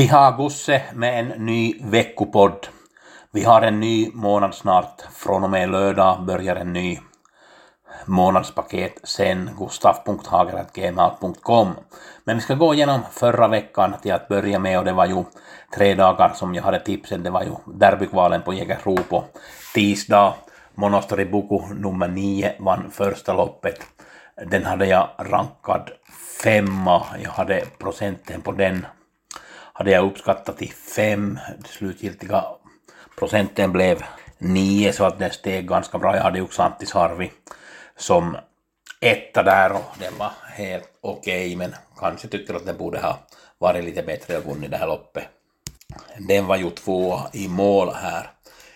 Vi har Gusse med en ny veckopodd. Vi har en ny månad snart. Från och med lördag börjar en ny månadspaket sen gustaf.hager.gmail.com. Men vi ska gå igenom förra veckan till att börja med och det var ju tre dagar som jag hade tipsen. Det var ju derbykvalen på Jägersro på tisdag. Monostori Buku nummer 9 vann första loppet. Den hade jag rankad femma. Jag hade procenten på den hade jag uppskattat till 5. Slutgiltiga procenten blev 9, så att den steg ganska bra. Jag hade ju Xantti Sarvi som etta där och den var helt okej okay, men kanske tycker att den borde ha varit lite bättre och vunnit det här loppet. Den var ju två i mål här.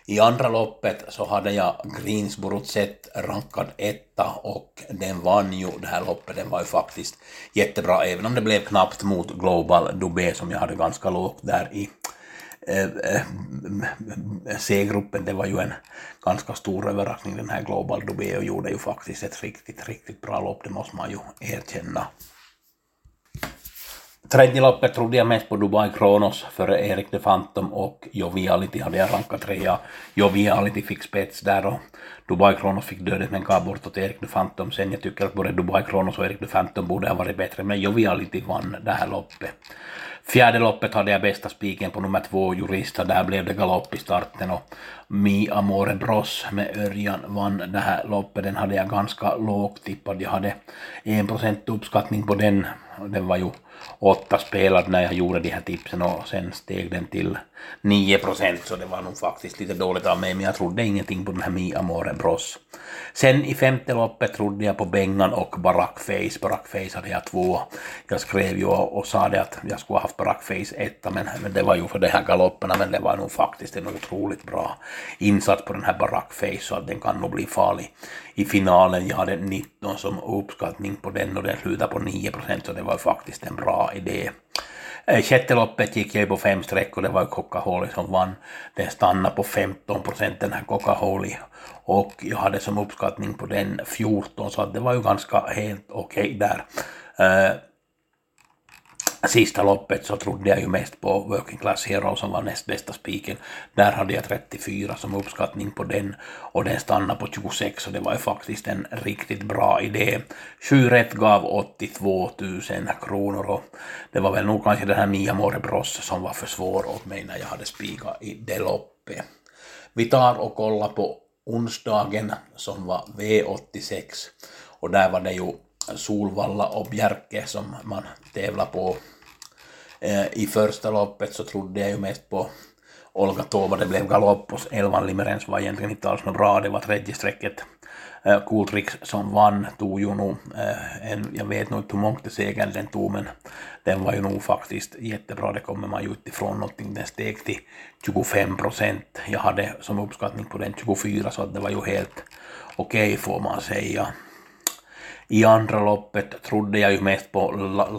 I andra loppet så hade jag Greensboro sett rankad etta och den vann ju det här loppet. Den var ju faktiskt jättebra, även om det blev knappt mot Global Dubé som jag hade ganska lågt där i eh, eh, C-gruppen. Det var ju en ganska stor överraskning den här Global Dubé och gjorde ju faktiskt ett riktigt, riktigt bra lopp, det måste man ju erkänna. Tredje loppet trodde jag mest på Dubai Kronos före Erik de Phantom och Joviality hade jag rankat trea. Joviality fick spets där och Dubai Kronos fick dödet men gav bort åt Erik de Phantom sen. Jag tycker att både Dubai Kronos och Erik de Phantom borde ha varit bättre men Joviality vann det här loppet. Fjärde loppet hade jag bästa spiken på nummer två, Jurista. Där blev det galopp i starten och Mi Amore Bros med Örjan vann det här loppet. Den hade jag ganska lågt tippad. Jag hade en procent uppskattning på den. Den var ju åtta spelad när jag gjorde de här tipsen och sen steg den till 9 procent så det var nog faktiskt lite dåligt av mig men jag trodde ingenting på den här Mi Amore Bros. Sen i femte loppet trodde jag på Bengan och Barack Face. Barack Face hade jag två. Jag skrev ju och, och sa det att jag skulle ha haft Barack Face etta men, men det var ju för de här galopperna men det var nog faktiskt en otroligt bra insats på den här Barack Face så att den kan nog bli farlig i finalen. Jag hade 19 som uppskattning på den och den slutade på 9 procent så det var faktiskt en bra idé. Eh, sjätte loppet gick jag ju på fem streck och det var Coca-Cola som vann. Den stannade på 15 procent den här Coca-Cola och jag hade som uppskattning på den 14 så att det var ju ganska helt okej okay där. Eh, Sista loppet så trodde jag ju mest på Working Class Hero som var näst bästa spiken. Där hade jag 34 som uppskattning på den och den stannade på 26 och det var ju faktiskt en riktigt bra idé. 7 rätt gav 82 000 kronor och det var väl nog kanske den här Mia Morebros som var för svår åt mig när jag hade spikat i det loppet. Vi tar och kollar på onsdagen som var V86 och där var det ju Solvalla och Bjerke som man tävlar på Eh, I första loppet så trodde jag ju mest på Olga Tova, det blev galopp och elvan Limerens var egentligen inte alls något bra, det var tredje strecket. Eh, Cooltrix som vann tog ju nog, eh, en, jag vet nog inte hur mångt segern den tog men den var ju nog faktiskt jättebra, det kommer man ju utifrån någonting, den steg till 25 procent. Jag hade som uppskattning på den 24 så att det var ju helt okej okay, får man säga. I andra loppet trodde jag ju mest på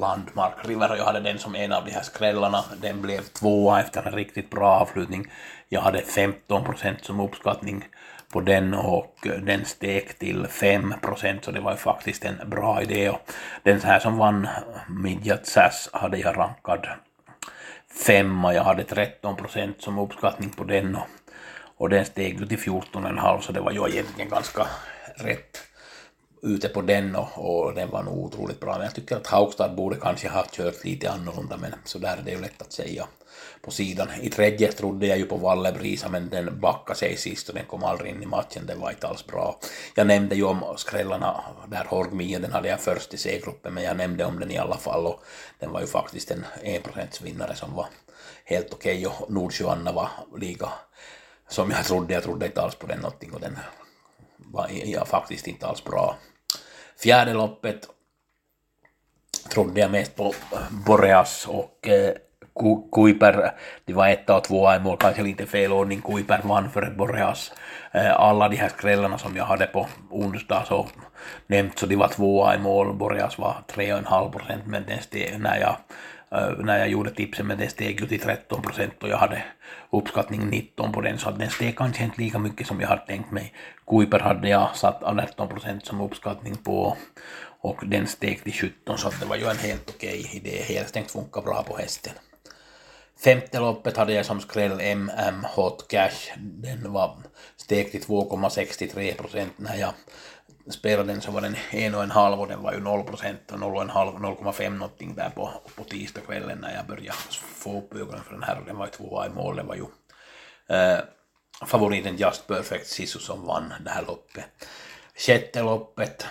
Landmark River och jag hade den som en av de här skrällarna. Den blev tvåa efter en riktigt bra avslutning. Jag hade 15 procent som uppskattning på den och den steg till 5 procent så det var ju faktiskt en bra idé. Och den här som vann Midjat Sass hade jag rankad femma. Jag hade 13 procent som uppskattning på den och, och den steg till 14,5 så det var ju egentligen ganska rätt ute på den och, och den var nog otroligt bra. Men jag tycker att Haugstad borde kanske ha kört lite annorlunda men så där är det ju lätt att säga på sidan. I tredje trodde jag ju på Vallebrisa men den backade sig sist och den kom aldrig in i matchen, det var inte alls bra. Jag nämnde ju om skrällarna där Horgmia, den hade jag först i C-gruppen men jag nämnde om den i alla fall och den var ju faktiskt en 1% vinnare som var helt okej okay. och Nordsjöanna var lika som jag trodde, jag trodde inte alls på den någonting och den var ja, faktiskt inte alls bra. Fjärde loppet. Trodde jag mest på Boreas och Kuiper, det var etta och tvåa i mål, kanske lite fel ordning, Kuiper vann före Boreas. Eh, alla de här skrällarna som jag hade på onsdag så nämnt så de var tvåa i mål, Boreas var 3,5 procent men när jag när jag gjorde tipsen men den steg ju till 13 procent och jag hade uppskattning 19 på den så att den steg kanske inte lika mycket som jag hade tänkt mig. Kuiper hade jag satt 18 procent som uppskattning på och den steg till 17 så att det var ju en helt okej idé. Helstängt funkar bra på hästen. Femte loppet hade jag som skräll MM Hot Cash. Den var steg till 2,63 procent. När jag spelade den så var den en och en halv och den var ju 0 procent och 0,5 0,5 någonting där på, på tisdagskvällen när jag började få upp ögonen för den här och den var ju tvåa i mål. Den var ju eh, favoriten Just Perfect Sisu som vann det här loppet. Sjätte loppet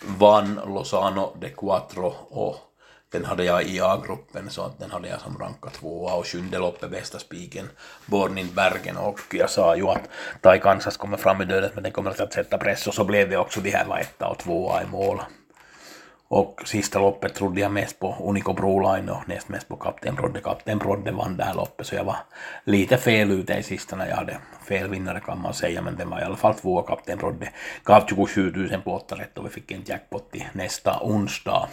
vann Lozano de Quattro och den hade jag i A-gruppen så att den hade jag som ranka tvåa. Och sjunde loppet bästa spiken Bornin Bergen. Och jag sa ju att Tai Kansas kommer fram i döden men den kommer att sätta press. Och så blev det också de här var etta och tvåa i mål. Och sista loppet trodde jag mest på Unico Broline och näst mest på Kapten Brodde. Kapten Brodde vann det här loppet så jag var lite fel ute i sista när jag hade fel vinnare kan man säga men den var i alla fall tvåa Kapten Brodde. Gav 27 000 på 8 rätt och vi fick en jackpot till nästa onsdag.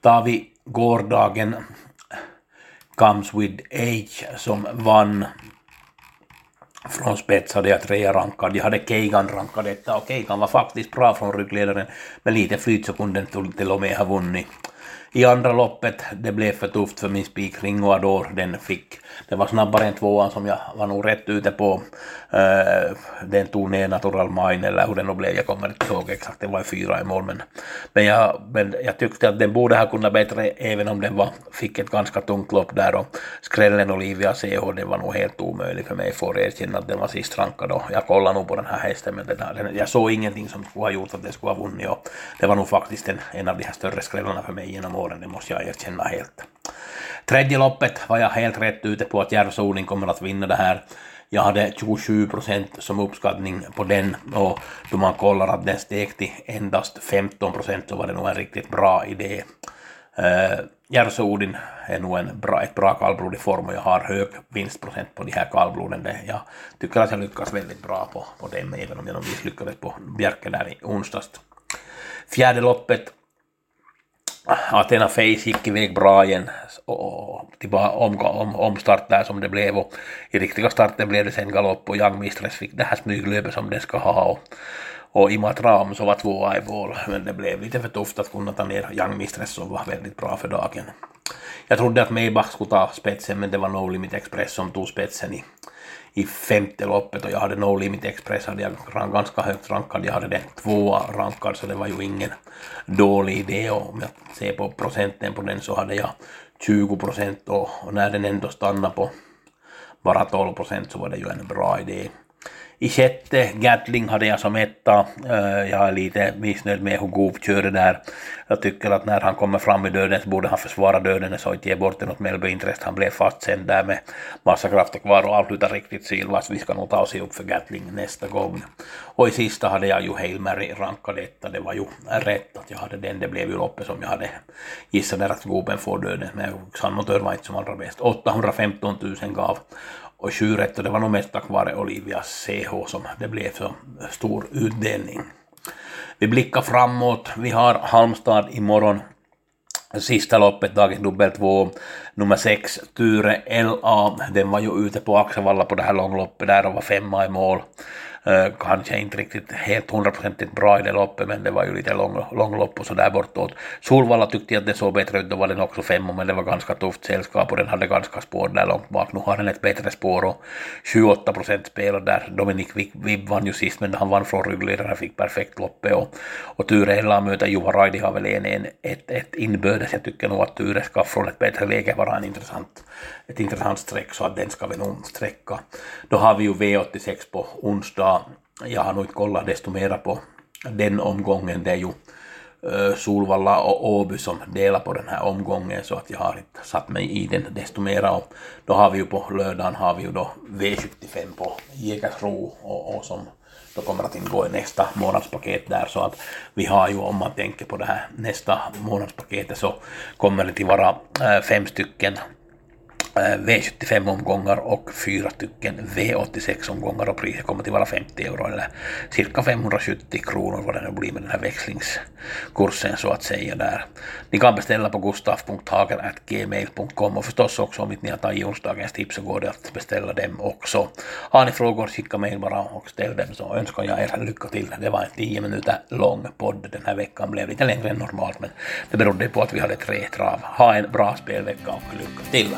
Tar vi gårdagen Comes with Age som vann från spets hade jag trea rankad. Jag hade Keigan rankad detta och Keigan var faktiskt bra från ryggledaren. Med lite flyt så kunde den till och med ha vunnit. I andra loppet, det blev för tufft för min spik Ringoador, den fick det var snabbare än tvåan som jag var nog rätt ute på. Eh, den tog ner Natural Mine eller hur den nu blev, jag kommer inte ihåg exakt, det var fyra i mål. Men, men, jag, men jag tyckte att den borde ha kunnat bättre även om den var, fick ett ganska tungt lopp där och skrällen Olivia CH, det var nog helt omöjlig för mig får erkänna att den var sist rankad och jag kollade nog på den här hästen men den, den, jag såg ingenting som skulle ha gjort att den skulle ha vunnit och det var nog faktiskt en, en av de här större skrällarna för mig genom åren, det måste jag erkänna helt. Tredje loppet var jag helt rätt ute på att Järvsö kommer att vinna det här. Jag hade 27 procent som uppskattning på den och då man kollar att den steg till endast 15 procent så var det nog en riktigt bra idé. Uh, Järvsö Odin är nog en bra, ett bra kallblod i form och jag har hög vinstprocent på de här kallbloden. Jag tycker att jag lyckas väldigt bra på, på dem även om jag misslyckades på Bjerke där i onsdags. Fjärde loppet Athena Face gick iväg bra igen och tillbaka om, om, omstart där som det blev och i riktiga starten blev det sen galopp och Young Mistress fick det här smyglöpet som den ska ha och, och Imatram så var tvåa i men det blev lite för tufft att kunna ta ner Young Mistress som var väldigt bra för dagen. Jag trodde att Maybach skulle ta spetsen men det var No Limit Express som tog spetsen i i femte loppet och jag hade No Limit Express hade jag ganska högt rankad. Jag hade den tvåa rankad så det var ju ingen dålig idé och om jag ser på procenten på den så hade jag 20 procent och, och när den ändå stannade på bara 12 procent så var det ju en bra idé. I sjätte Gatling hade jag som etta. Eh, jag är lite missnöjd med hur Goof körde där. Jag tycker att när han kommer fram i döden så borde han försvara döden så inte ge bort den åt Melby Interest. Han blev fastsänd där med massa krafter kvar och avslutar riktigt silvas. Vi ska nog ta oss upp för Gatling nästa gång. Och i sista hade jag ju Hail Mary rankad etta. Det var ju rätt att jag hade den. Det blev ju loppet som jag hade gissat Där att Goopen får döden. Men Sannotör var inte som allra bäst. 815 000 gav och sju rätt och det var nog mest tack vare Olivias CH som det blev så stor utdelning. Vi blickar framåt. Vi har Halmstad imorgon. Sista loppet, dagens dubbel 2, nummer 6, Ture LA. Den var ju ute på Axevalla på det här långloppet där och var femma i mål. Eh, kanske inte riktigt helt hundraprocentigt bra i det loppet men det var ju lite lång, långlopp och sådär bortåt. Solvalla tyckte jag att det såg bättre ut, då var den också femma men det var ganska tufft sällskap och den hade ganska spår där långt bak. Nu har den ett bättre spår och 28 procent spel där Dominik Vibb vann ju sist men han vann från ryggledaren fick perfekt loppet och, och Ture Ella möter Juha Raidi har väl en, en, ett, ett inbördes. Jag tycker nog att Ture ska från ett bättre läge vara en intressant, ett intressant streck så att den ska vi nog sträcka. Då har vi ju V86 på onsdag jag har nog inte kollat desto mera på den omgången. Det är ju eh, Solvalla och Åby som delar på den här omgången så att jag har inte satt mig i den desto mera och då har vi ju på lördagen har vi ju då V75 på Jägersro och, och som då kommer att ingå i nästa månadspaket där så att vi har ju om man tänker på det här nästa månadspaketet så kommer det till vara eh, fem stycken Eh, V75-omgångar och fyra stycken V86-omgångar och priset kommer att vara 50 euro eller cirka 570 kronor vad det nu blir med den här växlingskursen så att säga där. Ni kan beställa på gustaf.hager.gmail.com och förstås också om inte ni har tagit onsdagens tips så går det att beställa dem också. Har ni frågor skicka mejl bara och ställ dem så önskar jag er lycka till. Det var en 10 minuter lång podd den här veckan, blev lite längre än normalt men det berodde på att vi hade tre trav. Ha en bra spelvecka och lycka till!